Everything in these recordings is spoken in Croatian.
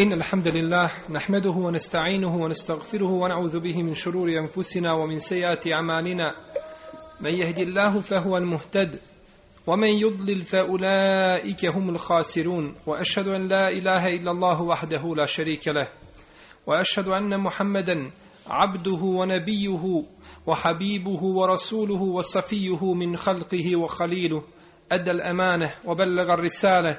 إن الحمد لله نحمده ونستعينه ونستغفره ونعوذ به من شرور أنفسنا ومن سيئات أعمالنا. من يهدي الله فهو المهتد ومن يضلل فأولئك هم الخاسرون. وأشهد أن لا إله إلا الله وحده لا شريك له. وأشهد أن محمدا عبده ونبيه وحبيبه ورسوله وصفيه من خلقه وخليله. أدى الأمانة وبلغ الرسالة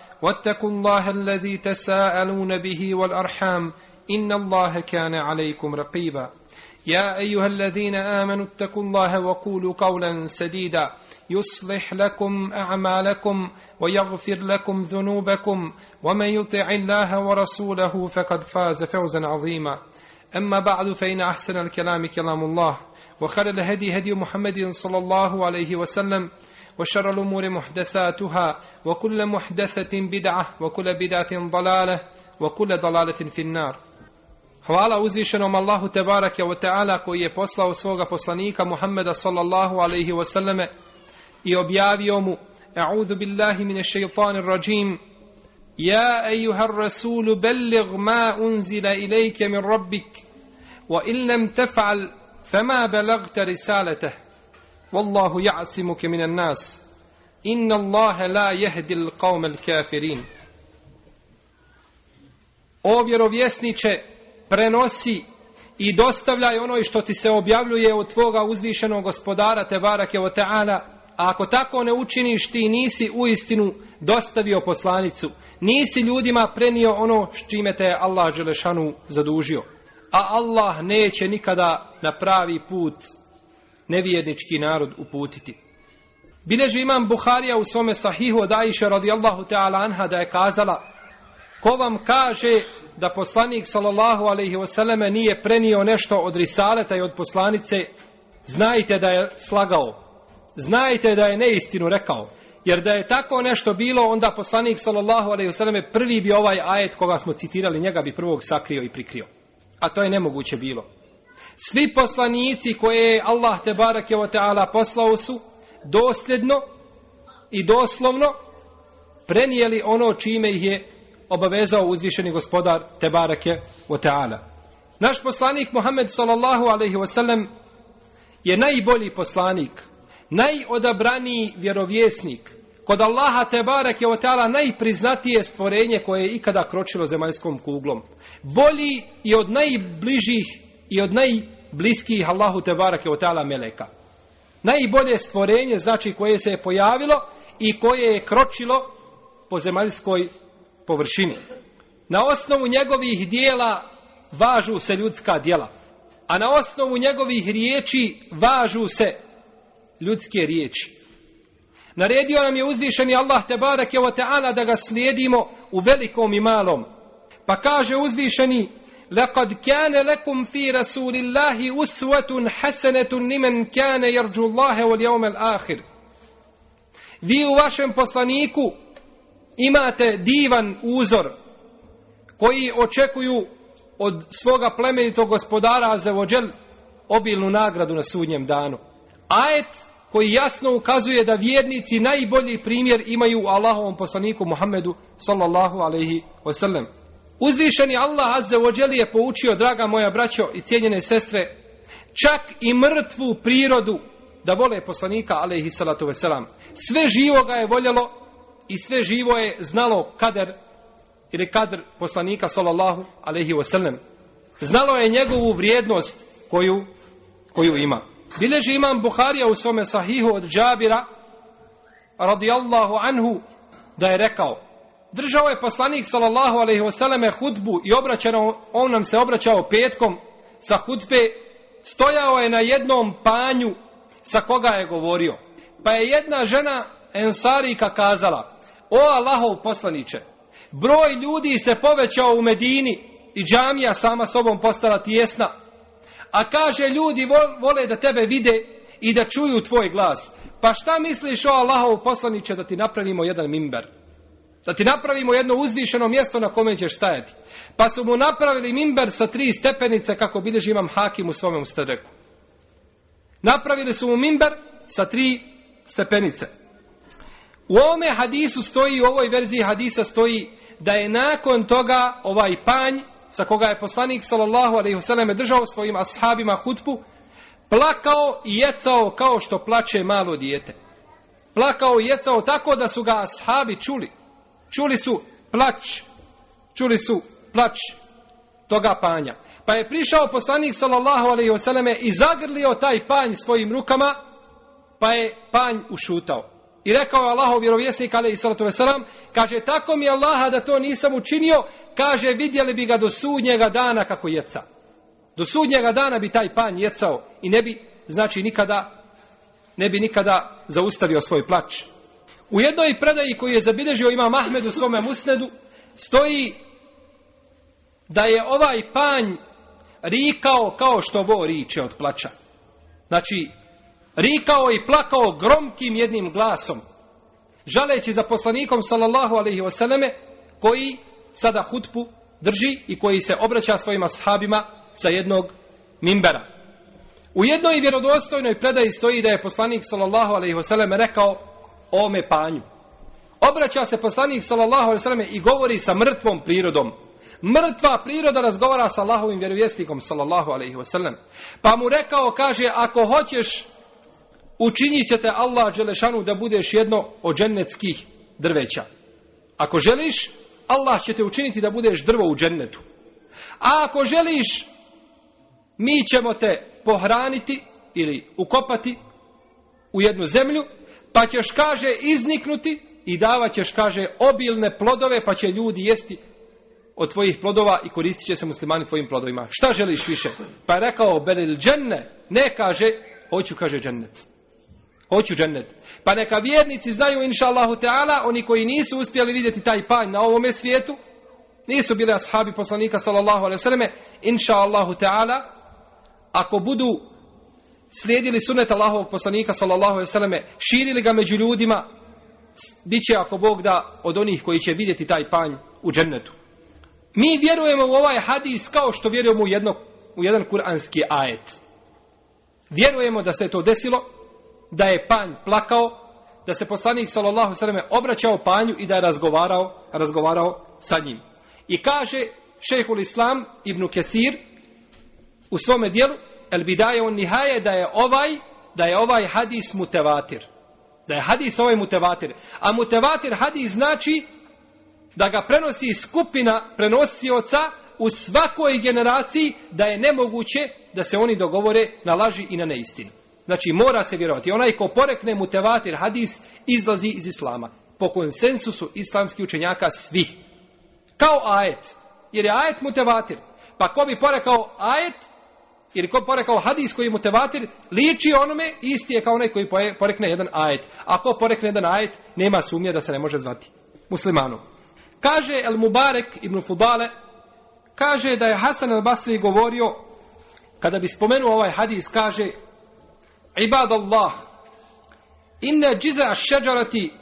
واتقوا الله الذي تساءلون به والأرحام إن الله كان عليكم رقيبا. يا أيها الذين آمنوا اتقوا الله وقولوا قولا سديدا. يصلح لكم أعمالكم ويغفر لكم ذنوبكم. ومن يطع الله ورسوله فقد فاز فوزا عظيما. أما بعد فإن أحسن الكلام كلام الله وخير الهدي هدي محمد صلى الله عليه وسلم وشر الأمور محدثاتها وكل محدثة بدعة وكل بدعة ضلالة وكل ضلالة في النار Hvala uzvišenom Allahu Tebarake wa ta'ala koji je poslao svoga poslanika Muhammeda sallallahu alaihi wasallame i objavio mu A'udhu billahi mine šeitanir rajim ejuhar rasulu bellig ma unzila ilajke min rabbik wa in lam tef'al fama belagta risaletah Wallahu ja'simuke minan nas. Inna Allahe la jehdi l'qawme l'kafirin. O vjerovjesniče prenosi i dostavljaj ono što ti se objavljuje od tvoga uzvišenog gospodara te barake o ta'ala. A ako tako ne učiniš ti nisi u istinu dostavio poslanicu. Nisi ljudima prenio ono s čime te je Allah Đelešanu zadužio. A Allah neće nikada na pravi put nevjernički narod uputiti bileži imam Buharija u svome sahihu od Aisha radijallahu ta'ala anha da je kazala ko vam kaže da poslanik sallallahu alaihi wasallam nije prenio nešto od risaleta i od poslanice, znajte da je slagao. Znajte da je neistinu rekao. Jer da je tako nešto bilo, onda poslanik sallallahu alaihi wasallam prvi bi ovaj ajet koga smo citirali, njega bi prvog sakrio i prikrio. A to je nemoguće bilo. Svi poslanici koje je Allah te barake o ta'ala poslao su dosljedno i doslovno prenijeli ono čime ih je obavezao uzvišeni gospodar Tebareke o Teala. Naš poslanik Muhammed sallallahu alaihi wasallam je najbolji poslanik, najodabraniji vjerovjesnik, kod Allaha Tebareke o Teala najpriznatije stvorenje koje je ikada kročilo zemaljskom kuglom. Bolji i od najbližih i od najbliskijih Allahu Tebareke o Teala meleka. Najbolje stvorenje znači koje se je pojavilo i koje je kročilo po zemaljskoj površini. Na osnovu njegovih dijela važu se ljudska dijela. A na osnovu njegovih riječi važu se ljudske riječi. Naredio nam je uzvišeni Allah te barak je o ta'ala da ga slijedimo u velikom i malom. Pa kaže uzvišeni لقد كان لكم في رسول الله أسوة حسنة لمن كان يرجو الله واليوم الآخر Vi u vašem poslaniku imate divan uzor koji očekuju od svoga plemenitog gospodara za vođel obilnu nagradu na sudnjem danu. Ajet koji jasno ukazuje da vjernici najbolji primjer imaju u Allahovom poslaniku Muhammedu sallallahu alaihi wasallam. Uzvišeni Allah azza vođel je poučio, draga moja braćo i cijenjene sestre, čak i mrtvu prirodu da vole poslanika alaihi salatu wasalam. Sve živo ga je voljelo i sve živo je znalo kader ili kadr poslanika sallallahu alaihi wasallam. Znalo je njegovu vrijednost koju, koju ima. Bileži imam Buharija u svome sahihu od Džabira radijallahu anhu da je rekao držao je poslanik sallallahu alaihi wasallam hudbu i obraćano, on nam se obraćao petkom sa hudbe stojao je na jednom panju sa koga je govorio. Pa je jedna žena ensarika kazala O Allahov poslaniće, broj ljudi se povećao u Medini i džamija sama sobom postala tijesna. A kaže ljudi vole da tebe vide i da čuju tvoj glas. Pa šta misliš o Allahov poslaniće da ti napravimo jedan mimber? Da ti napravimo jedno uzvišeno mjesto na kome ćeš stajati. Pa su mu napravili mimber sa tri stepenice kako bilježi imam hakim u svome ustadeku. Napravili su mu mimber sa tri stepenice. U ovome hadisu stoji, u ovoj verziji hadisa stoji da je nakon toga ovaj panj sa koga je poslanik sallallahu alejhi ve držao svojim ashabima hutbu plakao i jecao kao što plače malo dijete. Plakao i jecao tako da su ga ashabi čuli. Čuli su plać. Čuli su plać toga panja. Pa je prišao poslanik sallallahu alejhi ve i zagrlio taj panj svojim rukama, pa je panj ušutao. I rekao je Allahov vjerovjesnik alejhi salatu vesselam, kaže tako mi Allaha da to nisam učinio, kaže vidjeli bi ga do sudnjega dana kako jeca. Do sudnjega dana bi taj panj jecao i ne bi znači nikada ne bi nikada zaustavio svoj plać. U jednoj predaji koju je zabilježio ima Ahmed u svome musnedu stoji da je ovaj panj rikao kao što vo riče od plaća. Znači, rikao i plakao gromkim jednim glasom, žaleći za poslanikom sallallahu alaihi wasallame, koji sada hutpu drži i koji se obraća svojima sahabima sa jednog mimbera. U jednoj vjerodostojnoj predaji stoji da je poslanik sallallahu alaihi wasallam rekao ome panju. Obraća se poslanik sallallahu wasallam i govori sa mrtvom prirodom. Mrtva priroda razgovara sa Allahovim vjerovjesnikom sallallahu wasallam. Pa mu rekao, kaže, ako hoćeš učinit ćete Allah Đelešanu da budeš jedno od džennetskih drveća. Ako želiš, Allah će te učiniti da budeš drvo u džennetu. A ako želiš, mi ćemo te pohraniti ili ukopati u jednu zemlju, pa ćeš, kaže, izniknuti i davat ćeš, kaže, obilne plodove, pa će ljudi jesti od tvojih plodova i koristit će se muslimani tvojim plodovima. Šta želiš više? Pa je rekao, belil dženne, ne kaže, hoću, kaže, džennet. Hoću džennet. Pa neka vjernici znaju, inša Allahu Teala, oni koji nisu uspjeli vidjeti taj panj na ovome svijetu, nisu bili ashabi poslanika sallallahu alaihi vseleme, inša Allahu Teala, ako budu slijedili sunet Allahovog poslanika sallallahu alaihi vseleme, širili ga među ljudima, bit će ako Bog da od onih koji će vidjeti taj panj u džennetu. Mi vjerujemo u ovaj hadis kao što vjerujemo u, jedno, u jedan kuranski ajet. Vjerujemo da se to desilo, da je panj plakao, da se poslanik sallallahu sallam obraćao panju i da je razgovarao, razgovarao sa njim. I kaže šehhul islam ibn Kethir u svome dijelu El bidaje on nihaje da je ovaj da je ovaj hadis mutevatir. Da je hadis ovaj mutevatir. A mutevatir hadis znači da ga prenosi skupina prenosioca u svakoj generaciji da je nemoguće da se oni dogovore na laži i na neistinu. Znači mora se vjerovati. Onaj ko porekne mutevatir hadis izlazi iz islama. Po konsensusu islamskih učenjaka svih. Kao ajet. Jer je ajet mutevatir. Pa ko bi porekao ajet ili ko porekao hadis koji je mutevatir, liči onome isti je kao onaj koji porekne jedan ajet. A ko porekne jedan ajet, nema sumnje da se ne može zvati muslimanu. Kaže El Mubarek ibn Fudale, kaže da je Hasan al Basri govorio, kada bi spomenuo ovaj hadis, kaže, Ibad Allah, inne džiza šeđarati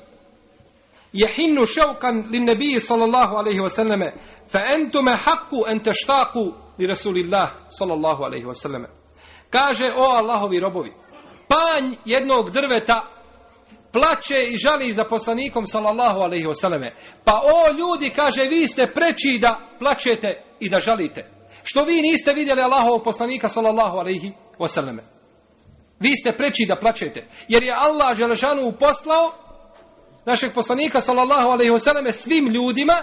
jehinnu šaukan li nebiji sallallahu alaihi wasallame, fa entume haku en teštaku li Rasulillah sallallahu alaihi wasallame. Kaže, o Allahovi robovi, panj jednog drveta plaće i žali za poslanikom sallallahu alaihi wasallame. Pa o ljudi, kaže, vi ste preči da plaćete i da žalite. Što vi niste vidjeli Allahovog poslanika sallallahu alaihi wasallame. Vi ste preči da plaćete. Jer je Allah Želešanu poslao našeg poslanika sallallahu alaihi wasallame svim ljudima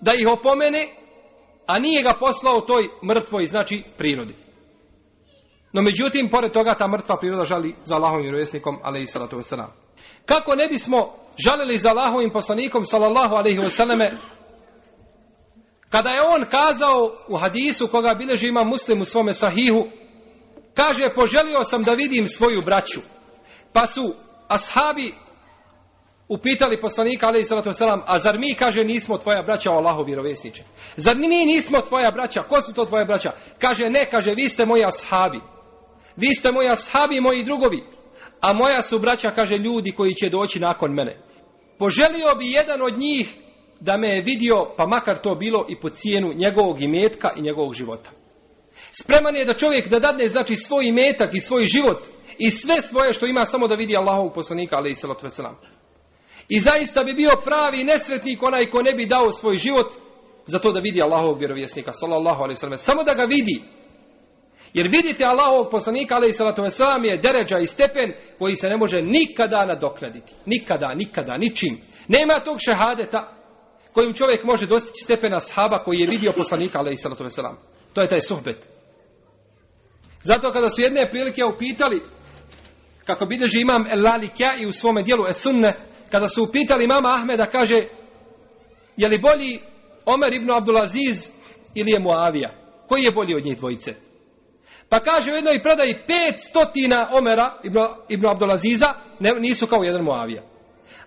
da ih opomene, a nije ga poslao toj mrtvoj, znači, prirodi. No međutim, pored toga, ta mrtva priroda žali za Allahovim vjerovjesnikom, alaihi salatu wasallam. Kako ne bismo žalili za Allahovim poslanikom sallallahu alejhi ve selleme kada je on kazao u hadisu koga bilježi ima muslim u svome sahihu kaže poželio sam da vidim svoju braću pa su ashabi upitali poslanika, ali salatu wasalam, a zar mi, kaže, nismo tvoja braća, o Allahu vjerovjesniče? Zar mi nismo tvoja braća? Ko su to tvoja braća? Kaže, ne, kaže, vi ste moji ashabi. Vi ste moji ashabi moji drugovi. A moja su braća, kaže, ljudi koji će doći nakon mene. Poželio bi jedan od njih da me je vidio, pa makar to bilo i po cijenu njegovog imetka i njegovog života. Spreman je da čovjek da dadne, znači, svoj imetak i svoj život i sve svoje što ima samo da vidi Allahovog poslanika, ali i salatu. I zaista bi bio pravi nesretnik onaj ko ne bi dao svoj život za to da vidi Allahovog vjerovjesnika, sallallahu alaihi sallam. Samo da ga vidi. Jer vidite Allahovog poslanika, alaihi sallatu wasalam, je deređa i stepen koji se ne može nikada nadoknaditi. Nikada, nikada, ničim. Nema tog šehadeta kojim čovjek može dostići stepena sahaba koji je vidio poslanika, alaihi sallatu. To je taj suhbet. Zato kada su jedne prilike upitali kako bideži imam El Lalikja i u svome dijelu Esunne, kada su upitali imama Ahmeda, kaže, je li bolji Omer ibn Abdulaziz ili je Muavija? Koji je bolji od njih dvojice? Pa kaže u jednoj predaji pet stotina Omera ibn, ibn Abdulaziza ne, nisu kao jedan Muavija.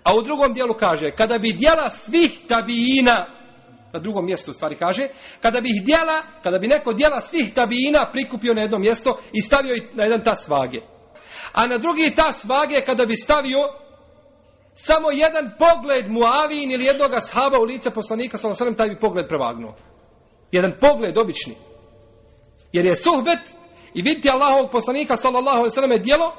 A u drugom dijelu kaže, kada bi dijela svih tabijina, na drugom mjestu stvari kaže, kada bi ih dijela, kada bi neko dijela svih tabijina prikupio na jedno mjesto i stavio na jedan tas vage. A na drugi tas vage kada bi stavio samo jedan pogled Muavin ili jednog ashaba u lice poslanika sallallahu taj bi pogled prevagnuo. Jedan pogled obični. Jer je suhbet i vidite Allahovog poslanika sallallahu alejhi ve selleme djelo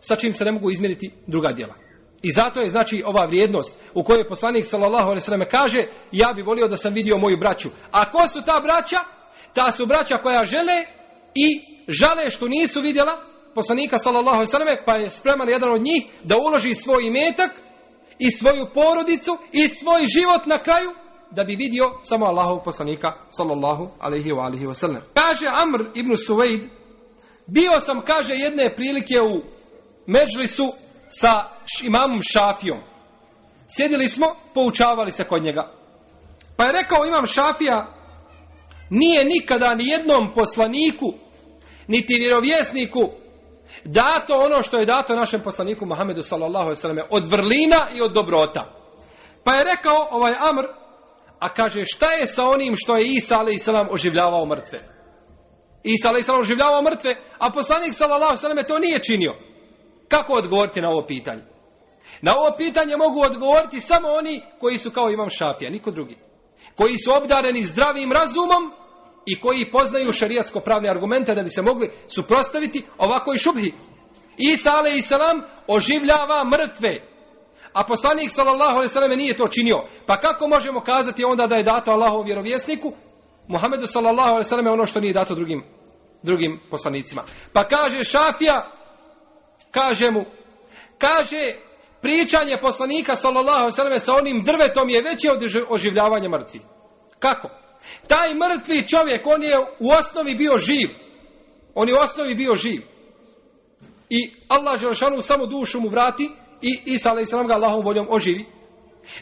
sa čim se ne mogu izmjeriti druga djela. I zato je znači ova vrijednost u kojoj poslanik sallallahu alejhi ve selleme kaže ja bih volio da sam vidio moju braću. A ko su ta braća? Ta su braća koja žele i žale što nisu vidjela poslanika sallallahu alejhi ve pa je spreman jedan od njih da uloži svoj imetak i svoju porodicu i svoj život na kraju da bi vidio samo Allahov poslanika sallallahu alejhi ve alihi ve sellem. Kaže Amr ibn Suvejd bio sam kaže jedne prilike u Međlisu sa imamom Šafijom. Sjedili smo, poučavali se kod njega. Pa je rekao imam Šafija nije nikada ni jednom poslaniku niti vjerovjesniku dato ono što je dato našem poslaniku Muhammedu sallallahu alejhi od vrlina i od dobrota. Pa je rekao ovaj Amr, a kaže šta je sa onim što je Isa alejhi oživljavao mrtve? Isa alejhi oživljavao mrtve, a poslanik sallallahu alejhi to nije činio. Kako odgovoriti na ovo pitanje? Na ovo pitanje mogu odgovoriti samo oni koji su kao imam šafija, niko drugi. Koji su obdareni zdravim razumom i koji poznaju šarijatsko pravne argumente da bi se mogli suprostaviti ovakoj šubhi. Isa i salam oživljava mrtve. A poslanik sallallahu alejhi nije to činio. Pa kako možemo kazati onda da je dato Allahovom vjerovjesniku Muhammedu sallallahu alejhi ono što nije dato drugim drugim poslanicima. Pa kaže Šafija kaže mu kaže pričanje poslanika sallallahu alejhi sa onim drvetom je veće od oživljavanja mrtvih. Kako? Taj mrtvi čovjek, on je u osnovi bio živ. On je u osnovi bio živ. I Allah Đelešanu samo dušu mu vrati i Isa sallam ga Allahom voljom oživi.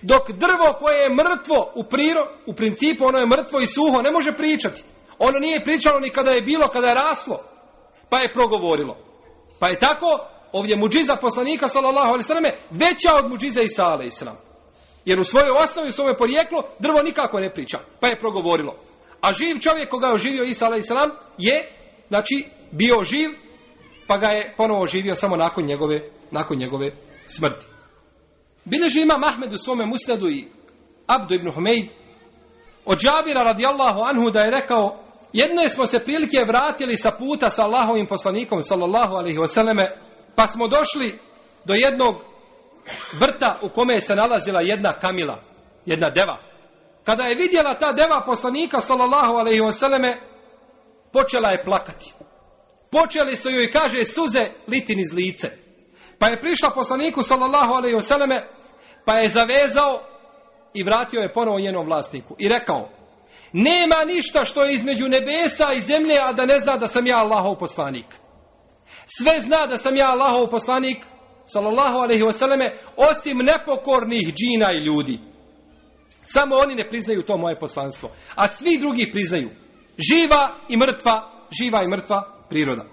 Dok drvo koje je mrtvo u priro, u principu ono je mrtvo i suho, ne može pričati. Ono nije pričalo ni kada je bilo, kada je raslo. Pa je progovorilo. Pa je tako, ovdje muđiza poslanika sallallahu sallam veća od muđiza Isa sallam. Jer u svojoj osnovi, u svome porijeklu, drvo nikako ne priča. Pa je progovorilo. A živ čovjek koga je oživio Isa a.s. je, znači, bio živ, pa ga je ponovo oživio samo nakon njegove, nakon njegove smrti. Bileži ima Mahmed u svome musnadu i Abdu ibn Humeid od Džabira radijallahu anhu da je rekao jedne smo se prilike vratili sa puta sa Allahovim poslanikom sallallahu alaihi wasallame pa smo došli do jednog vrta u kome se nalazila jedna kamila, jedna deva. Kada je vidjela ta deva poslanika, sallallahu alaihi wasallame, počela je plakati. Počeli su joj, kaže, suze litin iz lice. Pa je prišla poslaniku, sallallahu alaihi wasallame, pa je zavezao i vratio je ponovo njenom vlasniku. I rekao, nema ništa što je između nebesa i zemlje, a da ne zna da sam ja Allahov poslanik. Sve zna da sam ja Allahov poslanik, sallallahu alaihi wasallame, osim nepokornih džina i ljudi. Samo oni ne priznaju to moje poslanstvo. A svi drugi priznaju. Živa i mrtva, živa i mrtva priroda.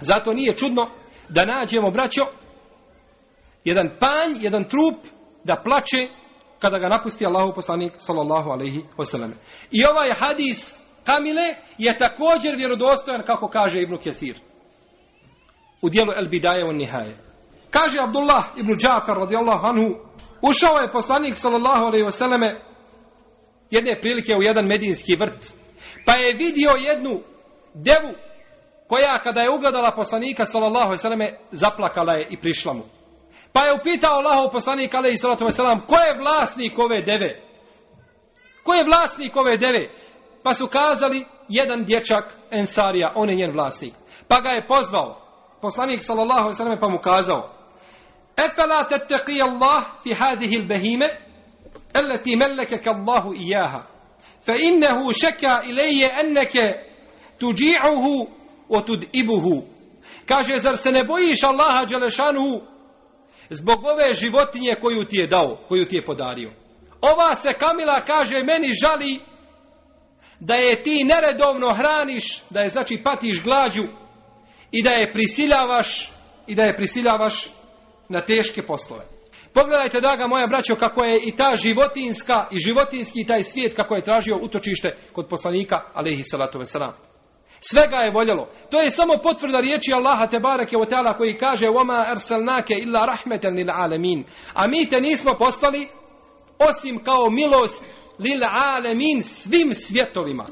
Zato nije čudno da nađemo, braćo, jedan panj, jedan trup da plače kada ga napusti Allahu poslanik sallallahu alaihi wasallam. I ovaj hadis Kamile je također vjerodostojan kako kaže Ibn Kesir. U dijelu El Bidaje on Nihaje. Kaže Abdullah ibn Džafar radijallahu anhu, ušao je poslanik sallallahu alaihi wasallam jedne prilike u jedan medinski vrt. Pa je vidio jednu devu koja kada je ugledala poslanika sallallahu alejhi ve selleme zaplakala je i prišla mu. Pa je upitao Allahov poslanik alejhi salatu vesselam ko je vlasnik ove deve? Ko je vlasnik ove deve? Pa su kazali jedan dječak Ensarija, on je njen vlasnik. Pa ga je pozvao poslanik sallallahu alejhi ve pa mu kazao: "Efela tattaqi Allah fi hadhihi al-bahima allati malakaka Allah iyaha, fa innahu shaka ilayya annaka tuji'uhu wa tud'ibuhu." Kaže zar se ne bojiš Allaha dželešanu zbog ove životinje koju ti je dao, koju ti je podario? Ova se Kamila kaže meni žali da je ti neredovno hraniš, da je znači patiš glađu, i da je prisiljavaš i da je prisiljavaš na teške poslove. Pogledajte, draga moja braćo, kako je i ta životinska i životinski taj svijet kako je tražio utočište kod poslanika, alaihi salatu wasalam. Sve ga je voljelo. To je samo potvrda riječi Allaha te barake o teala koji kaže وَمَا أَرْسَلْنَاكَ إِلَّا رَحْمَةً لِلْعَالَمِينَ A mi te nismo postali osim kao milost lil alemin svim svjetovima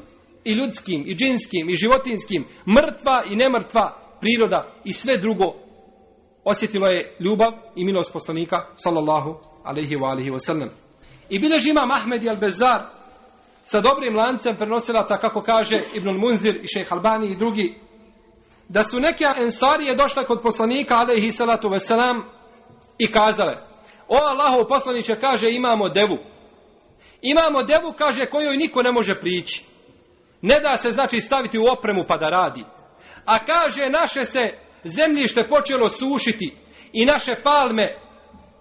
i ljudskim, i džinskim, i životinskim, mrtva i nemrtva priroda i sve drugo osjetilo je ljubav i milost poslanika sallallahu alaihi wa alihi wa sallam. I bilježi imam Ahmed i Al-Bezar sa dobrim lancem prenosilaca, kako kaže Ibnul Munzir i šejh Albani i drugi, da su neke ensarije došle kod poslanika alaihi salatu wasalam i kazale, o Allahu poslaniće kaže imamo devu. Imamo devu, kaže, kojoj niko ne može prići. Ne da se znači staviti u opremu pa da radi. A kaže, naše se zemljište počelo sušiti i naše palme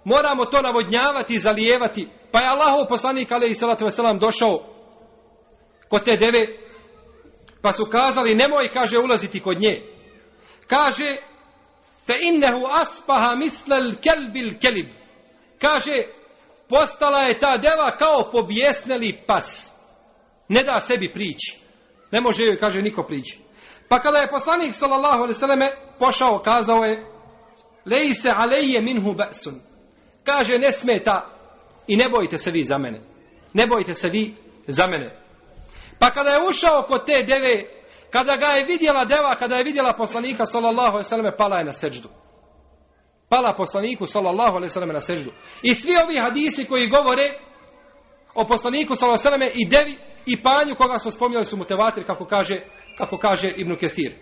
moramo to navodnjavati i zalijevati. Pa je Allahov poslanik alejhi salatu došao kod te deve pa su kazali nemoj kaže ulaziti kod nje. Kaže fe innehu aspaha mislel kelbil kelib. Kaže postala je ta deva kao pobjesneli pas. Ne da sebi prići. Ne može joj, kaže, niko prići. Pa kada je poslanik sallallahu alejhi ve pošao, kazao je: "Lejse alejje minhu ba'sun." Kaže ne smeta i ne bojite se vi za mene. Ne bojite se vi za mene. Pa kada je ušao kod te deve, kada ga je vidjela deva, kada je vidjela poslanika sallallahu alejhi ve pala je na sećdu. Pala poslaniku sallallahu alejhi ve na sećdu. I svi ovi hadisi koji govore o poslaniku sallallahu alejhi i devi i panju koga smo spominjali su mutevatir kako kaže kako kaže Ibn Kesir.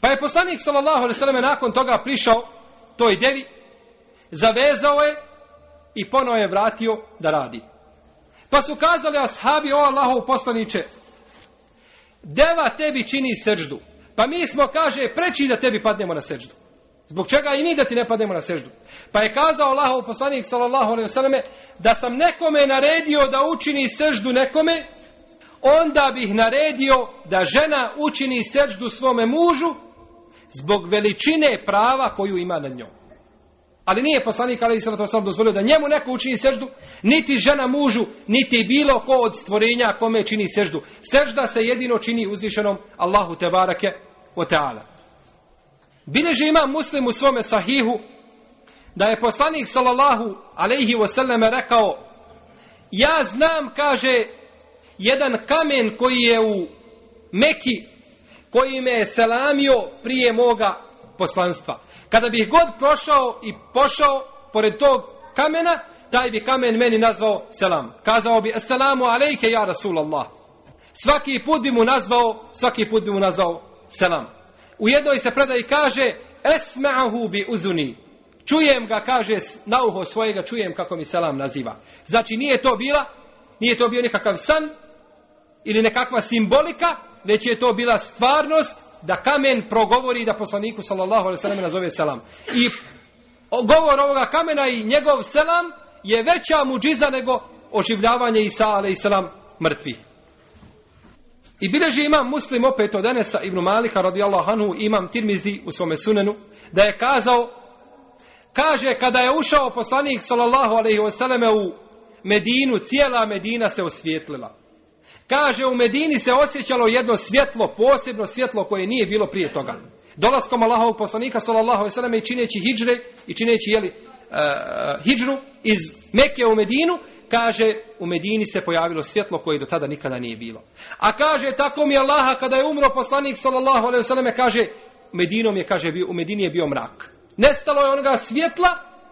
Pa je poslanik sallallahu alejhi ve nakon toga prišao toj devi, zavezao je i ponovo je vratio da radi. Pa su kazali ashabi o Allahov poslanice Deva tebi čini seždu. Pa mi smo, kaže, preći da tebi padnemo na seždu. Zbog čega i mi da ti ne padnemo na seždu. Pa je kazao Allahov poslanik sallallahu alejhi ve da sam nekome naredio da učini seždu nekome, onda bih naredio da žena učini seždu svome mužu zbog veličine prava koju ima nad njom. Ali nije poslanik alejhi salatu vesselam dozvolio da njemu neko učini seždu, niti žena mužu, niti bilo ko od stvorenja kome čini seždu. Sežda se jedino čini uzvišenom Allahu te barake ve taala. Bileži ima muslim u svome sahihu da je poslanik sallallahu alejhi ve selleme rekao ja znam kaže jedan kamen koji je u Meki koji me je selamio prije moga poslanstva. Kada bih god prošao i pošao pored tog kamena, taj bi kamen meni nazvao selam. Kazao bi, assalamu alejke ja Rasulallah. Svaki put bi mu nazvao, svaki put bi mu nazvao selam. U jednoj se predaj kaže, esma'ahu bi uzuni. Čujem ga, kaže, na uho svojega, čujem kako mi selam naziva. Znači, nije to bila, nije to bio nekakav san, ili nekakva simbolika, već je to bila stvarnost da kamen progovori da poslaniku sallallahu alejhi ve nazove selam. I govor ovoga kamena i njegov selam je veća mudžiza nego oživljavanje Isa alejhi selam mrtvi. I bileži imam muslim opet od Enesa ibn Malika radijallahu anhu imam Tirmizi u svome sunenu da je kazao Kaže, kada je ušao poslanik sallallahu alaihi wasallam u Medinu, cijela Medina se osvijetlila. Kaže, u Medini se osjećalo jedno svjetlo, posebno svjetlo koje nije bilo prije toga. Dolaskom Allahovog poslanika sallallahu selleme i čineći hidžre i čineći jeli uh, hidžru iz Mekke u Medinu, kaže u Medini se pojavilo svjetlo koje do tada nikada nije bilo. A kaže tako mi Allaha kada je umro poslanik sallallahu selleme kaže Medinom je kaže bio u Medini je bio mrak. Nestalo je onoga svjetla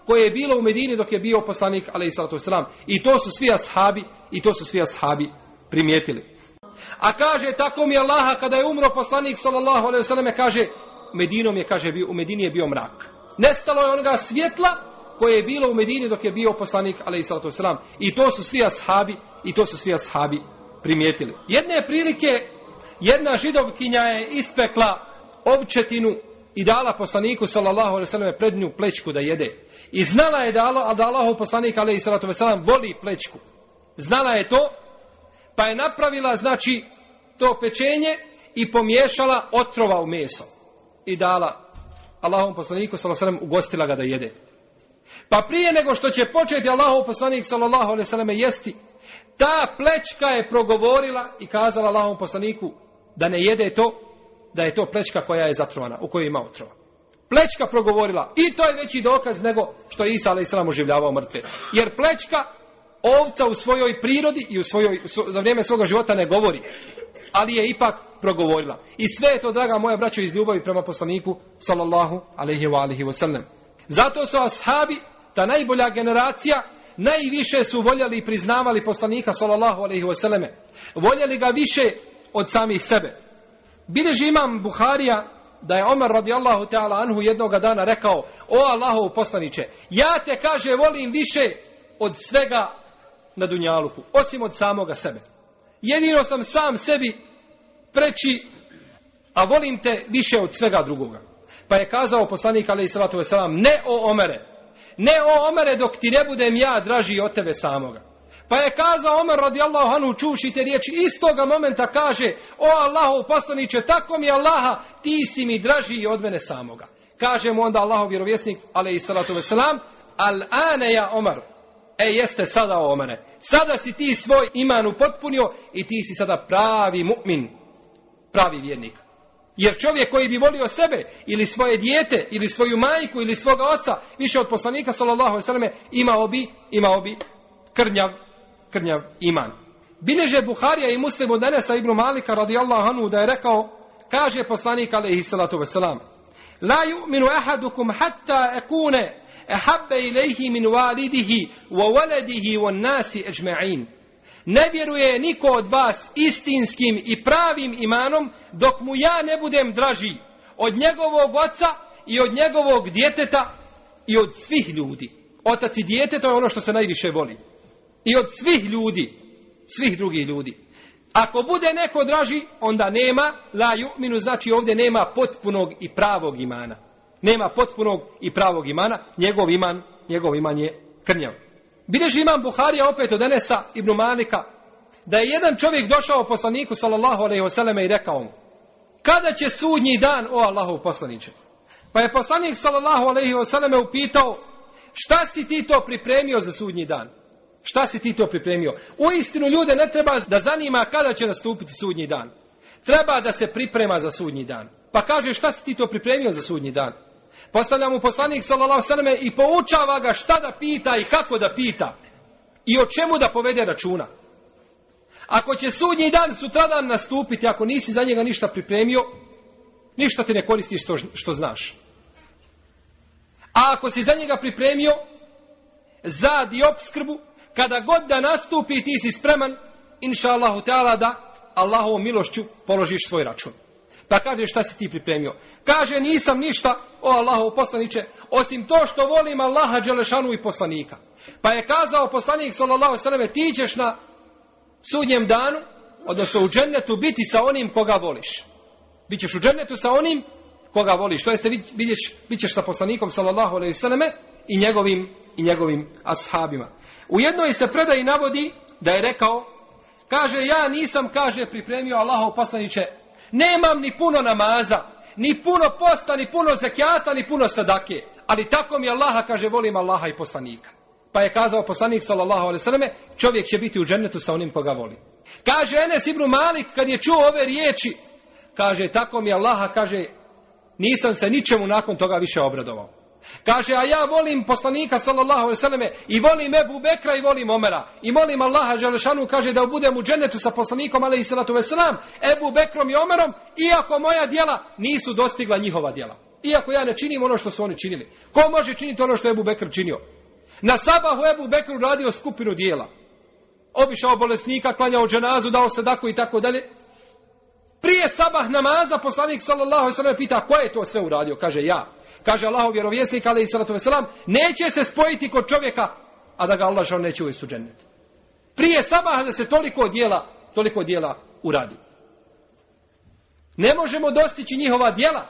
koje je bilo u Medini dok je bio poslanik vesselam i to su svi ashabi i to su svi ashabi primijetili. A kaže tako mi Allaha kada je umro poslanik sallallahu alejhi ve selleme kaže Medinom je, kaže, bio, u Medini je bio mrak. Nestalo je onoga svjetla koje je bilo u Medini dok je bio poslanik, ali i salatu wasalam. I to su svi ashabi, i to su svi ashabi primijetili. Jedne prilike, jedna židovkinja je ispekla ovčetinu i dala poslaniku, sallallahu alaihi sallam, prednju plečku da jede. I znala je da, da Allahov poslanik, ali i salatu wasalam, voli plečku. Znala je to, pa je napravila, znači, to pečenje i pomiješala otrova u meso i dala Allahom poslaniku sallallahu ugostila ga da jede. Pa prije nego što će početi Allahov poslanik sallallahu selleme jesti, ta plečka je progovorila i kazala Allahom poslaniku da ne jede to, da je to plečka koja je zatrovana, u kojoj ima otrova. Plečka progovorila i to je veći dokaz nego što je Isa selam oživljavao mrtve. Jer plečka ovca u svojoj prirodi i u svojoj za vrijeme svoga života ne govori ali je ipak progovorila. I sve je to, draga moja braćo, iz ljubavi prema poslaniku, sallallahu alaihi wa alihi wa sallam. Zato su ashabi, ta najbolja generacija, najviše su voljeli i priznavali poslanika, sallallahu alaihi wa sallame. Voljeli ga više od samih sebe. Bileži imam Buharija, da je Omer radijallahu ta'ala anhu jednoga dana rekao, o Allahov poslaniće, ja te kaže volim više od svega na dunjaluku, osim od samoga sebe. Jedino sam sam sebi preći, a volim te više od svega drugoga. Pa je kazao poslanik alaih sallatu wasalam, ne o omere, ne o omere dok ti ne budem ja draži od tebe samoga. Pa je kazao Omer radijallahu anhu čuši te riječi, istoga momenta kaže, o Allahu poslaniće, tako mi Allaha, ti si mi draži od mene samoga. Kaže mu onda Allahov vjerovjesnik, alaih sallatu wasalam, al ane ja Omer, E jeste sada o mene. Sada si ti svoj iman upotpunio i ti si sada pravi mu'min. Pravi vjernik. Jer čovjek koji bi volio sebe ili svoje dijete ili svoju majku ili svoga oca više od poslanika sallallahu alejhi imao bi imao bi krnjav krnjav iman. Bileže Buharija i Muslim od Anasa ibn Malika radijallahu anhu da je rekao kaže poslanik alejhi salatu vesselam La yu'minu ahadukum hatta akune ehabbe ilaihi min walidihi wa waladihi wa nasi ejma'in. Ne vjeruje niko od vas istinskim i pravim imanom dok mu ja ne budem draži od njegovog oca i od njegovog djeteta i od svih ljudi. Otac i djete to je ono što se najviše voli. I od svih ljudi, svih drugih ljudi. Ako bude neko draži, onda nema, la znači ovdje nema potpunog i pravog imana nema potpunog i pravog imana, njegov iman, njegov iman je krnjav. Bileži imam Buharija opet od Enesa ibn Malika, da je jedan čovjek došao poslaniku sallallahu alaihi wasallam i rekao mu, kada će sudnji dan o Allahov poslaniče? Pa je poslanik sallallahu alaihi wasallam upitao, šta si ti to pripremio za sudnji dan? Šta si ti to pripremio? U istinu ljude ne treba da zanima kada će nastupiti sudnji dan. Treba da se priprema za sudnji dan. Pa kaže šta si ti to pripremio za sudnji dan? Postavlja mu poslanik sallallahu sallam i poučava ga šta da pita i kako da pita. I o čemu da povede računa. Ako će sudnji dan sutradan nastupiti, ako nisi za njega ništa pripremio, ništa ti ne koristiš što, što znaš. A ako si za njega pripremio, zad i kada god da nastupi, ti si spreman, inša Allahu da Allahovom milošću položiš svoj račun. Pa kaže šta si ti pripremio? Kaže nisam ništa, o Allahov poslaniće, osim to što volim Allaha Đelešanu i poslanika. Pa je kazao poslanik sallallahu sallam, ti ćeš na sudnjem danu, odnosno u džennetu biti sa onim koga voliš. Bićeš u džennetu sa onim koga voliš. To jeste vidješ, bit ćeš sa poslanikom sallallahu alaihi sallam i njegovim, i njegovim ashabima. U jednoj se predaji navodi da je rekao, kaže ja nisam, kaže, pripremio Allahov poslaniće Nemam ni puno namaza, ni puno posta, ni puno zekijata, ni puno sadake. ali tako mi Allaha, kaže, volim Allaha i poslanika. Pa je kazao poslanik, sallallahu alaihi sallame, čovjek će biti u džennetu sa onim koga voli. Kaže Enes ibn Malik, kad je čuo ove riječi, kaže, tako mi Allaha, kaže, nisam se ničemu nakon toga više obradovao. Kaže, a ja volim poslanika sallallahu selleme i volim Ebu Bekra i volim Omera. I molim Allaha dželešanu kaže da budem u džennetu sa poslanikom alejhi salatu vesselam, Ebu Bekrom i Omerom, iako moja djela nisu dostigla njihova djela. Iako ja ne činim ono što su oni činili. Ko može činiti ono što je Ebu Bekr činio? Na sabahu Ebu Bekr radio skupinu dijela. Obišao bolesnika, klanjao dženazu, dao sadaku i tako dalje. Prije sabah namaza poslanik sallallahu alejhi pita ko je to sve uradio? Kaže ja. Kaže Allahov vjerovjesnik alejhi salatu vesselam, neće se spojiti kod čovjeka a da ga Allah žao neće uvesti u džennet. Prije sabaha da se toliko dijela, toliko dijela uradi. Ne možemo dostići njihova dijela,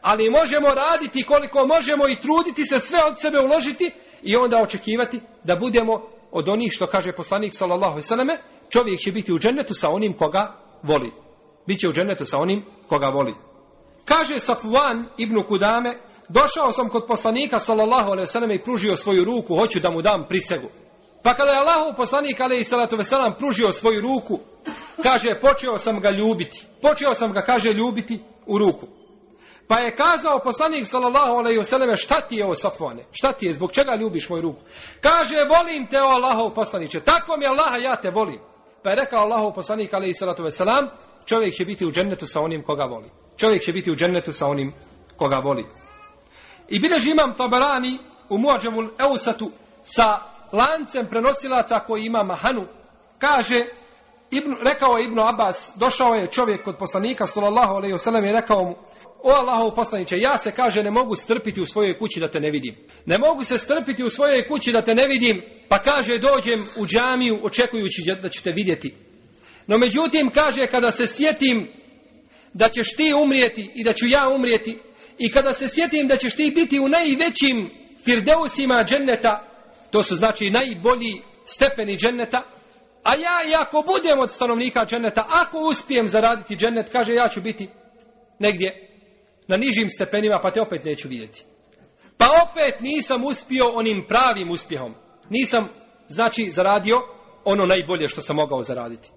ali možemo raditi koliko možemo i truditi se sve od sebe uložiti i onda očekivati da budemo od onih što kaže poslanik sallallahu selleme, čovjek će biti u džennetu sa onim koga voli. Biće u džennetu sa onim koga voli. Kaže Safwan ibn Kudame, došao sam kod poslanika sallallahu alejhi ve selleme i pružio svoju ruku, hoću da mu dam prisegu. Pa kada je Allahov poslanik alejhi salatu ve selam pružio svoju ruku, kaže počeo sam ga ljubiti. Počeo sam ga kaže ljubiti u ruku. Pa je kazao poslanik sallallahu alejhi ve selleme šta ti je o Safvane? Šta ti je zbog čega ljubiš moju ruku? Kaže volim te o Allahov poslanice. Tako mi Allaha ja te volim. Pa je rekao Allahov poslanik alejhi salatu ve selam čovjek će biti u džennetu sa onim koga voli. Čovjek će biti u džennetu sa onim koga voli. I bileži imam Tabarani u Muadžemul Eusatu sa lancem prenosilaca koji ima Mahanu. Kaže, Ibn, rekao je Ibn Abbas, došao je čovjek kod poslanika, sallallahu alaihi wasallam, i rekao mu, o Allahov poslaniče, ja se, kaže, ne mogu strpiti u svojoj kući da te ne vidim. Ne mogu se strpiti u svojoj kući da te ne vidim, pa kaže, dođem u džamiju očekujući da ću te vidjeti. No međutim, kaže, kada se sjetim da ćeš ti umrijeti i da ću ja umrijeti, i kada se sjetim da ćeš ti biti u najvećim firdeusima dženneta, to su znači najbolji stepeni dženneta, a ja i ako budem od stanovnika dženneta, ako uspijem zaraditi džennet, kaže ja ću biti negdje na nižim stepenima, pa te opet neću vidjeti. Pa opet nisam uspio onim pravim uspjehom. Nisam, znači, zaradio ono najbolje što sam mogao zaraditi.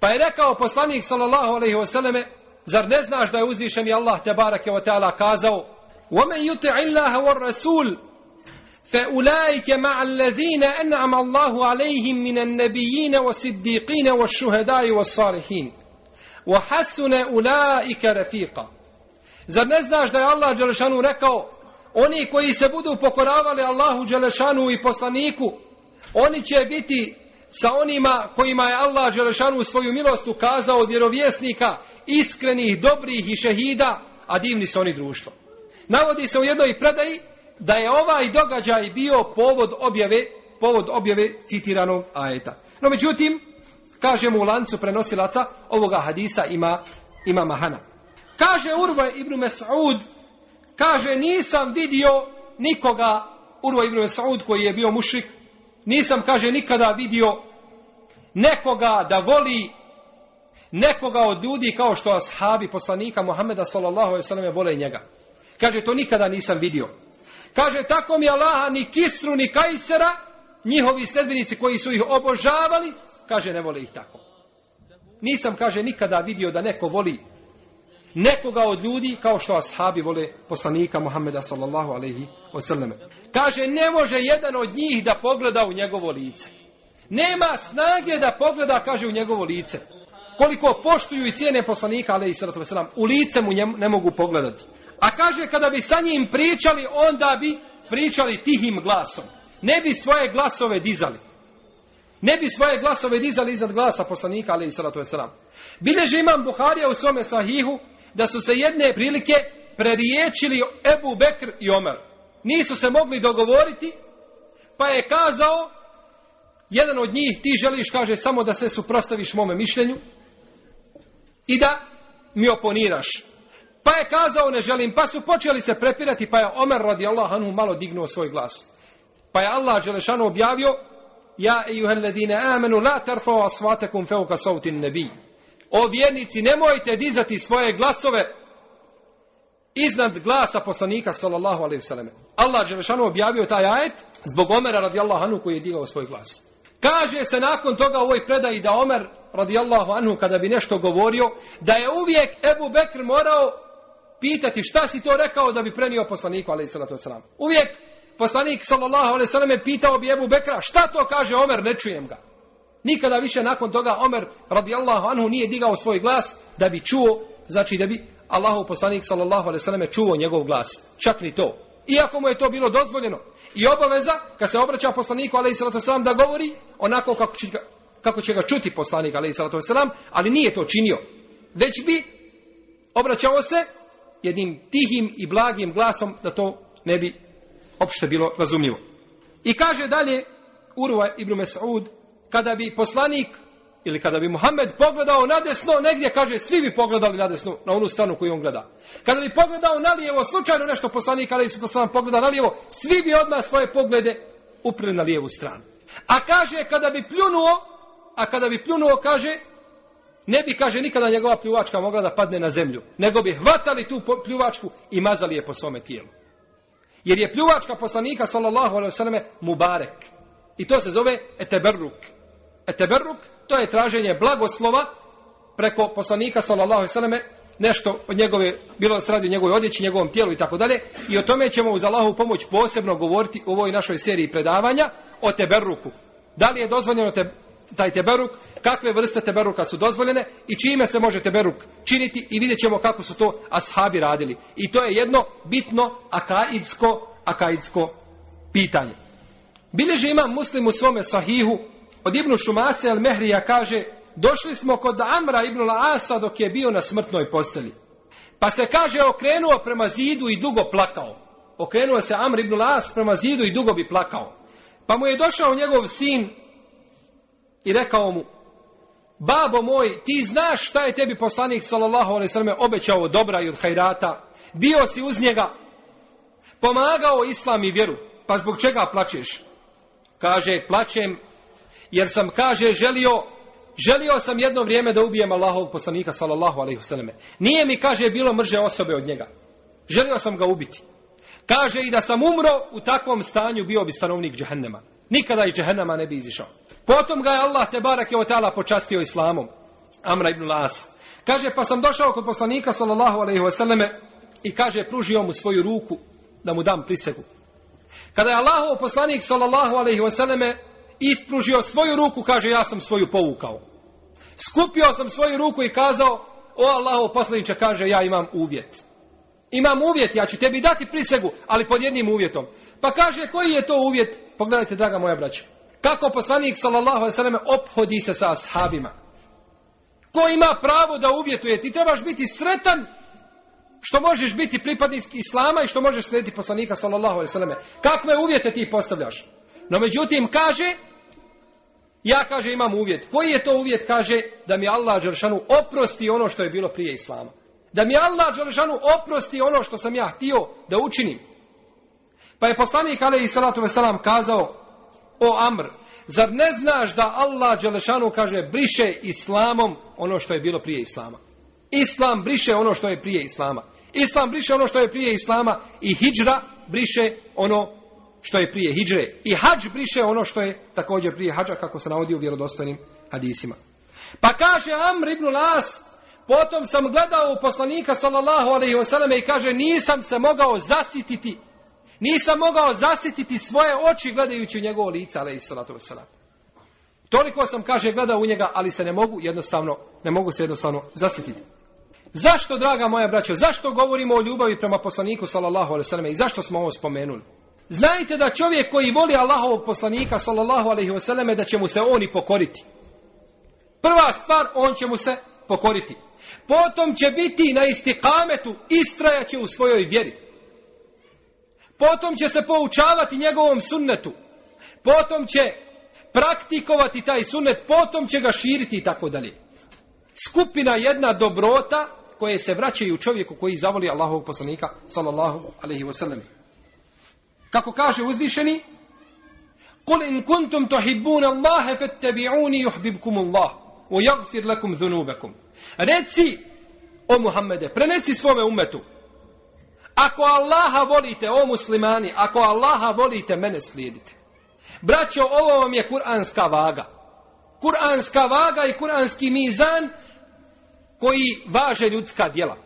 Pa je rekao poslanik sallallahu selleme zar ne znaš da je uzvišeni Allah te bareke ve taala kazao: "Wa men yuti' Allaha war rasul fa ulaika ma'a alladhina an'ama Allahu alayhim min an-nabiyyin was-siddiqin wash-shuhada'i was-salihin wa hasuna ulaika rafiqa." Zar ne znaš da je Allah dželešanu rekao oni koji se budu pokoravali Allahu dželešanu i poslaniku oni će biti sa onima kojima je Allah Želešanu svoju milost ukazao od vjerovjesnika, iskrenih, dobrih i šehida, a divni su oni društvo. Navodi se u jednoj predaji da je ovaj događaj bio povod objave, povod objave citiranog ajeta. No međutim, kažemo u lancu prenosilaca, ovoga hadisa ima, ima mahana. Kaže Urva ibn Mas'ud, kaže nisam vidio nikoga, Urva ibn Mas'ud koji je bio mušrik, nisam, kaže, nikada vidio nekoga da voli nekoga od ljudi kao što ashabi poslanika ve selleme vole njega. Kaže to nikada nisam vidio. Kaže tako mi Allaha ni Kisru ni Kajsera, njihovi sledbenici koji su ih obožavali, kaže ne vole ih tako. Nisam kaže nikada vidio da neko voli nekoga od ljudi kao što ashabi vole poslanika Muhammeda sallallahu alejhi ve selleme. Kaže ne može jedan od njih da pogleda u njegovo lice. Nema snage da pogleda, kaže, u njegovo lice. Koliko poštuju i cijene poslanika, ali i sratu u lice mu ne mogu pogledati. A kaže, kada bi sa njim pričali, onda bi pričali tihim glasom. Ne bi svoje glasove dizali. Ne bi svoje glasove dizali iznad glasa poslanika, ali i sratu veselam. Bileže imam Buharija u svome sahihu, da su se jedne prilike preriječili Ebu Bekr i Omer. Nisu se mogli dogovoriti, pa je kazao, jedan od njih ti želiš, kaže, samo da se suprostaviš mome mišljenju i da mi oponiraš. Pa je kazao ne želim, pa su počeli se prepirati, pa je Omer radi Allah anhu malo dignuo svoj glas. Pa je Allah Đelešanu objavio, Ja ejuhel ladine amenu la tarfao asvatekum feuka sautin nebi. O vjernici, nemojte dizati svoje glasove iznad glasa poslanika sallallahu alaihi vseleme. Allah Đelešanu objavio taj ajet zbog Omera radijallahu anhu koji je digao svoj glas. Kaže se nakon toga u ovoj predaji da Omer radijallahu anhu kada bi nešto govorio, da je uvijek Ebu Bekr morao pitati šta si to rekao da bi prenio poslaniku alaihi sallatu wasalam. Uvijek poslanik sallallahu alaihi sallam pitao bi Ebu Bekra šta to kaže Omer, ne čujem ga. Nikada više nakon toga Omer radijallahu anhu nije digao svoj glas da bi čuo, znači da bi Allahov poslanik sallallahu alejhi ve selleme čuo njegov glas. Čak ni to. Iako mu je to bilo dozvoljeno i obaveza kad se obraća poslaniku salatu vesselam da govori onako kako kako će ga čuti poslanik alejhi salatu vesselam, ali nije to činio. Već bi obraćao se jednim tihim i blagim glasom da to ne bi opšte bilo razumljivo. I kaže dalje Urva ibn Mas'ud kada bi poslanik ili kada bi Muhammed pogledao na desno, negdje kaže svi bi pogledali na desno, na onu stranu koju on gleda. Kada bi pogledao na lijevo, slučajno nešto poslanik, ali se to sam pogleda na lijevo, svi bi odmah svoje poglede uprili na lijevu stranu. A kaže kada bi pljunuo, a kada bi pljunuo kaže, ne bi kaže nikada njegova pljuvačka mogla da padne na zemlju, nego bi hvatali tu pljuvačku i mazali je po svome tijelu. Jer je pljuvačka poslanika sallallahu alejhi ve selleme mubarek. I to se zove eteberruk. Eteberruk to je traženje blagoslova preko poslanika sallallahu alejhi ve selleme nešto od njegove bilo se radi o njegovoj odjeći, njegovom tijelu i tako dalje i o tome ćemo uz Allahovu pomoć posebno govoriti u ovoj našoj seriji predavanja o teberruku. Da li je dozvoljeno te, taj teberuk, kakve vrste teberuka su dozvoljene i čime se može teberuk činiti i vidjet ćemo kako su to ashabi radili. I to je jedno bitno akaidsko, akaidsko pitanje. Bileže imam muslim u svome sahihu od Ibnu Šumase al Mehrija kaže došli smo kod Amra Ibnu Laasa dok je bio na smrtnoj posteli. Pa se kaže okrenuo prema zidu i dugo plakao. Okrenuo se Amr Ibnu Laas prema zidu i dugo bi plakao. Pa mu je došao njegov sin i rekao mu Babo moj, ti znaš šta je tebi poslanik sallallahu alejhi ve selleme obećao dobra i od hajrata. Bio si uz njega. Pomagao islam i vjeru. Pa zbog čega plačeš? Kaže, plačem jer sam, kaže, želio, želio sam jedno vrijeme da ubijem Allahovog poslanika, sallallahu alaihi vseleme. Nije mi, kaže, bilo mrže osobe od njega. Želio sam ga ubiti. Kaže i da sam umro u takvom stanju bio bi stanovnik džehennema. Nikada iz džehennema ne bi izišao. Potom ga je Allah te barak je otala počastio islamom. Amra ibn Lasa. Kaže pa sam došao kod poslanika sallallahu alejhi ve selleme i kaže pružio mu svoju ruku da mu dam prisegu. Kada je Allahov poslanik sallallahu alejhi ve selleme ispružio svoju ruku, kaže ja sam svoju povukao. Skupio sam svoju ruku i kazao, o Allahov poslaniče, kaže ja imam uvjet. Imam uvjet, ja ću tebi dati prisegu, ali pod jednim uvjetom. Pa kaže, koji je to uvjet? Pogledajte, draga moja braća. Kako poslanik, sallallahu alaihi sallam, ophodi se sa ashabima. Ko ima pravo da uvjetuje? Ti trebaš biti sretan što možeš biti pripadnik islama i što možeš slediti poslanika, sallallahu alaihi sallam. Kakve uvjete ti postavljaš? No međutim kaže, ja kaže imam uvjet. Koji je to uvjet? Kaže da mi Allah Đeršanu oprosti ono što je bilo prije Islama. Da mi Allah Đeršanu oprosti ono što sam ja htio da učinim. Pa je poslanik alaihi salatu veselam kazao, o Amr, zar ne znaš da Allah Đelešanu kaže briše Islamom ono što je bilo prije Islama. Islam briše ono što je prije Islama. Islam briše ono što je prije Islama i hijđra briše ono što je prije hijđre. I hađ briše ono što je također prije hađa, kako se navodi u vjerodostojnim hadisima. Pa kaže Amr ibn Las, potom sam gledao u poslanika sallallahu alaihi i kaže nisam se mogao zasititi, nisam mogao zasititi svoje oči gledajući u njegovo lice, alaihi sallatu wasallam. Toliko sam, kaže, gledao u njega, ali se ne mogu jednostavno, ne mogu se jednostavno zasititi. Zašto, draga moja braćo, zašto govorimo o ljubavi prema poslaniku sallallahu alaihi wasallam i zašto smo ovo spomenuli? Znajte da čovjek koji voli Allahovog poslanika sallallahu alejhi ve selleme da će mu se oni pokoriti. Prva stvar on će mu se pokoriti. Potom će biti na istikametu, istrajaće u svojoj vjeri. Potom će se poučavati njegovom sunnetu. Potom će praktikovati taj sunnet, potom će ga širiti i tako dalje. Skupina jedna dobrota koje se vraćaju čovjeku koji zavoli Allahovog poslanika sallallahu alejhi ve selleme. Kako kaže uzvišeni, Kul in kuntum tuhibbun Allahe fattabi'uni yuhibbukum Allah wa yaghfir lakum dhunubakum. Reci o Muhammede, preneci svome umetu. Ako Allaha volite, o muslimani, ako Allaha volite, mene slijedite. Braćo, ovo vam je kuranska vaga. Kuranska vaga i kuranski mizan koji važe ljudska djela.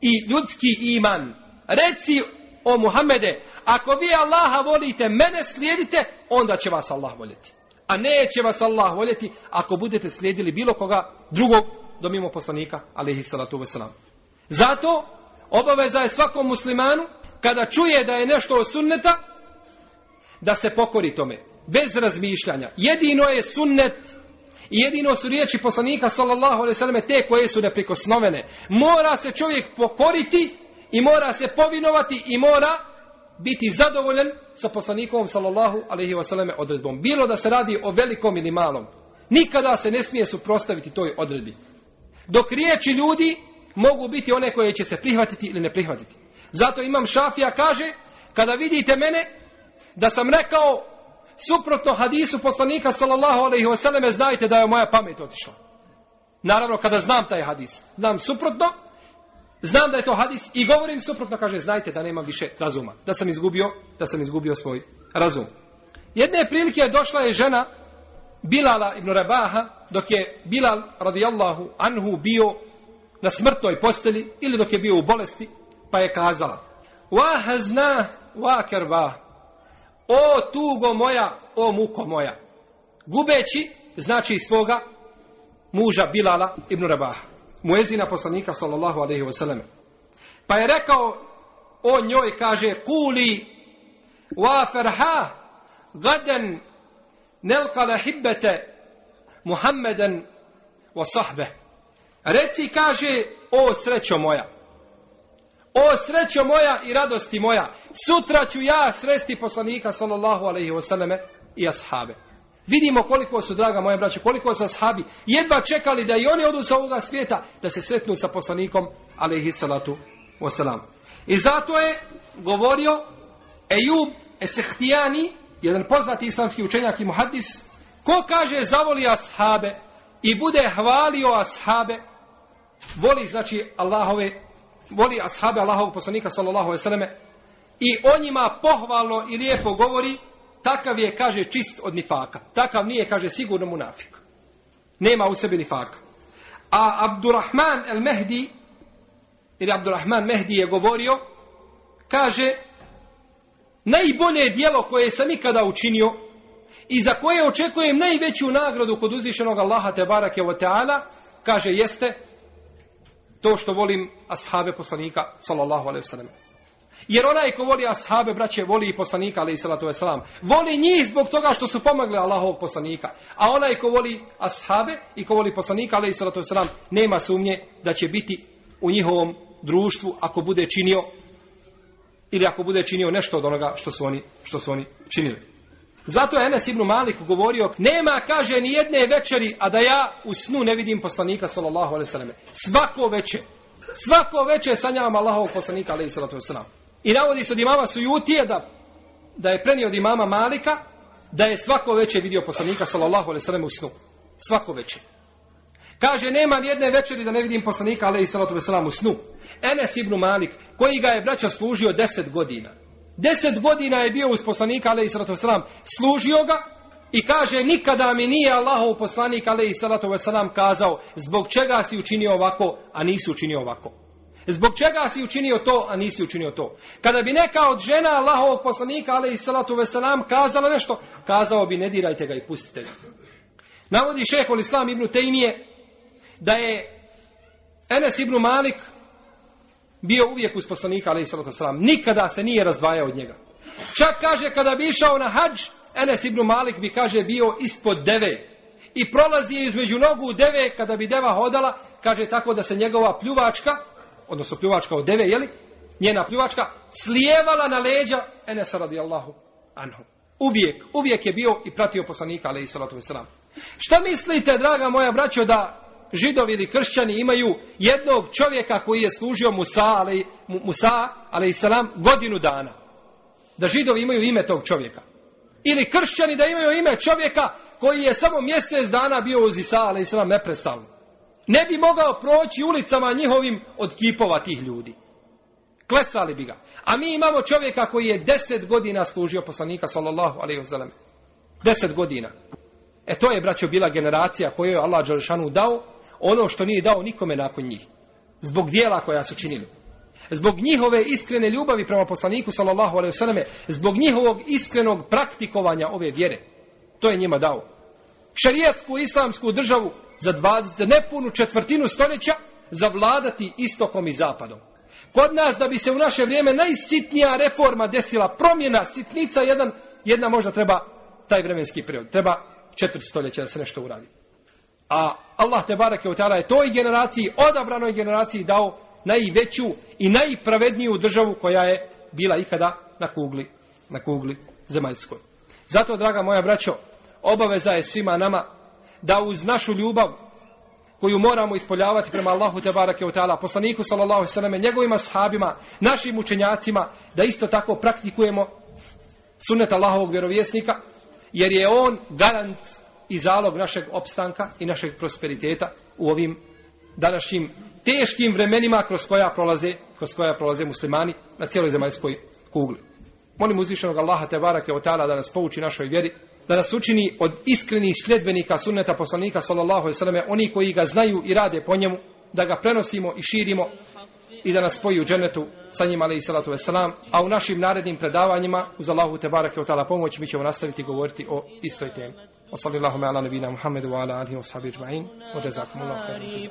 I ljudski iman. Reci o Muhammede, ako vi Allaha volite, mene slijedite, onda će vas Allah voljeti. A neće vas Allah voljeti ako budete slijedili bilo koga drugog do mimo poslanika, alaihi salatu wasalam. Zato obaveza je svakom muslimanu kada čuje da je nešto od sunneta, da se pokori tome. Bez razmišljanja. Jedino je sunnet i jedino su riječi poslanika sallallahu alaihi sallam te koje su neprikosnovene. Mora se čovjek pokoriti i mora se povinovati i mora biti zadovoljen sa poslanikom sallallahu alaihi wasallam odredbom. Bilo da se radi o velikom ili malom. Nikada se ne smije suprostaviti toj odredbi. Dok riječi ljudi mogu biti one koje će se prihvatiti ili ne prihvatiti. Zato imam šafija kaže, kada vidite mene, da sam rekao suprotno hadisu poslanika sallallahu alaihi wasallam, znajte da je moja pamet otišla. Naravno, kada znam taj hadis, znam suprotno, znam da je to hadis i govorim suprotno, kaže, znajte da nema više razuma. Da sam izgubio, da sam izgubio svoj razum. Jedne prilike je došla je žena Bilala ibn Rebaha, dok je Bilal radijallahu anhu bio na smrtnoj posteli ili dok je bio u bolesti, pa je kazala Wahazna wa kerba O tugo moja, o muko moja. Gubeći, znači svoga muža Bilala ibn Rebaha. Muezina poslanika sallallahu alaihi wasallam. Pa je rekao o njoj, kaže, kuli wa ferha gaden nelkale hibbete Muhammeden wa sahbe. Reci, kaže, o srećo moja. O srećo moja i radosti moja. Sutra ću ja sresti poslanika sallallahu alaihi wasallame i ashabe. Vidimo koliko su, draga moja braća, koliko su ashabi jedva čekali da i oni odu sa ovoga svijeta da se sretnu sa poslanikom alaihi salatu wasalam. I zato je govorio Ejub Esehtijani, jedan poznati islamski učenjak i muhaddis, ko kaže zavoli ashabe i bude hvalio ashabe, voli znači Allahove, voli ashabe Allahovog poslanika sallallahu alejhi ve i o njima pohvalno i lijepo govori, takav je kaže čist od nifaka. Takav nije kaže sigurno munafik. Nema u sebi nifaka. A Abdurrahman el Mehdi ili Abdurrahman Mehdi je govorio kaže najbolje dijelo koje sam ikada učinio i za koje očekujem najveću nagradu kod uzvišenog Allaha te barake kaže jeste to što volim ashabe poslanika sallallahu alaihi wasallam. Jer onaj ko voli ashabe, braće, voli i poslanika, alaihi sallatu wasallam. Voli njih zbog toga što su pomogli Allahovog poslanika. A onaj ko voli ashabe i ko voli poslanika, alaihi sallatu wasallam, nema sumnje da će biti u njihovom društvu ako bude činio ili ako bude činio nešto od onoga što su oni, što su oni činili. Zato je Enes ibn Malik govorio, nema, kaže, ni jedne večeri, a da ja u snu ne vidim poslanika, sallallahu alaihi sallam. Svako veče, svako veče sanjavam Allahovog poslanika, alaihi sallatu. I navodi se od imama Sujutije da, da je prenio od imama Malika, da je svako veče vidio poslanika, sallallahu alaihi sallam, u snu. Svako veče. Kaže, nema ni jedne večeri da ne vidim poslanika, alaihi sallatu u snu. Enes ibn Malik, koji ga je braća služio deset godina. Deset godina je bio uz poslanika, alaih sallatu wasalam, služio ga i kaže, nikada mi nije Allahov poslanik, alaih sallatu wasalam, kazao, zbog čega si učinio ovako, a nisi učinio ovako. Zbog čega si učinio to, a nisi učinio to. Kada bi neka od žena Allahovog poslanika, alaih sallatu wasalam, kazala nešto, kazao bi, ne dirajte ga i pustite ga. Navodi šehol Islam ibn Tejmije, da je Enes ibn Malik, bio uvijek uz poslanika, ali Nikada se nije razdvajao od njega. Čak kaže, kada bi išao na hađ, Enes ibn Malik bi, kaže, bio ispod deve. I prolazi je između nogu deve, kada bi deva hodala, kaže tako da se njegova pljuvačka, odnosno pljuvačka od deve, jeli? Njena pljuvačka, slijevala na leđa Enesa radijallahu anhu. Uvijek, uvijek je bio i pratio poslanika, ali i salatu. Šta mislite, draga moja braćo, da židovi ili kršćani imaju jednog čovjeka koji je služio Musa, ali, Musa, ali i salam, godinu dana. Da židovi imaju ime tog čovjeka. Ili kršćani da imaju ime čovjeka koji je samo mjesec dana bio uz Isa, ali i salam, neprestavno. Ne bi mogao proći ulicama njihovim od kipova tih ljudi. Klesali bi ga. A mi imamo čovjeka koji je deset godina služio poslanika sallallahu alaihi wasallam. Deset godina. E to je, braćo, bila generacija koju je Allah Đalšanu dao ono što nije dao nikome nakon njih. Zbog dijela koja su činili. Zbog njihove iskrene ljubavi prema poslaniku sallallahu alejhi zbog njihovog iskrenog praktikovanja ove vjere. To je njima dao. Šerijatsku islamsku državu za 20 nepunu četvrtinu stoljeća zavladati istokom i zapadom. Kod nas da bi se u naše vrijeme najsitnija reforma desila, promjena, sitnica, jedan, jedna možda treba taj vremenski period. Treba četvrt stoljeća da se nešto uradi. A Allah te barake u je toj generaciji, odabranoj generaciji dao najveću i najpravedniju državu koja je bila ikada na kugli, na kugli zemaljskoj. Zato, draga moja braćo, obaveza je svima nama da uz našu ljubav koju moramo ispoljavati prema Allahu te barake u ta'ala, poslaniku sallallahu sallam, njegovima sahabima, našim učenjacima, da isto tako praktikujemo sunnet Allahovog vjerovjesnika, jer je on garant i zalog našeg opstanka i našeg prosperiteta u ovim današnjim teškim vremenima kroz koja prolaze, kroz koja prolaze muslimani na cijeloj zemaljskoj kugli. Molim uzvišenog Allaha te barake od ta'ala da nas pouči našoj vjeri, da nas učini od iskrenih sljedbenika sunneta poslanika sallallahu alejhi oni koji ga znaju i rade po njemu, da ga prenosimo i širimo i da nas spoji u džennetu sa njima alejhi salatu vesselam, a u našim narednim predavanjima uz Allahu te bareke ve taala pomoć mi ćemo nastaviti govoriti o istoj temi. Wa sallallahu ala nabina Muhammedu wa ala alihi wa sahbihi ajma'in. Wa jazakumullahu khairan.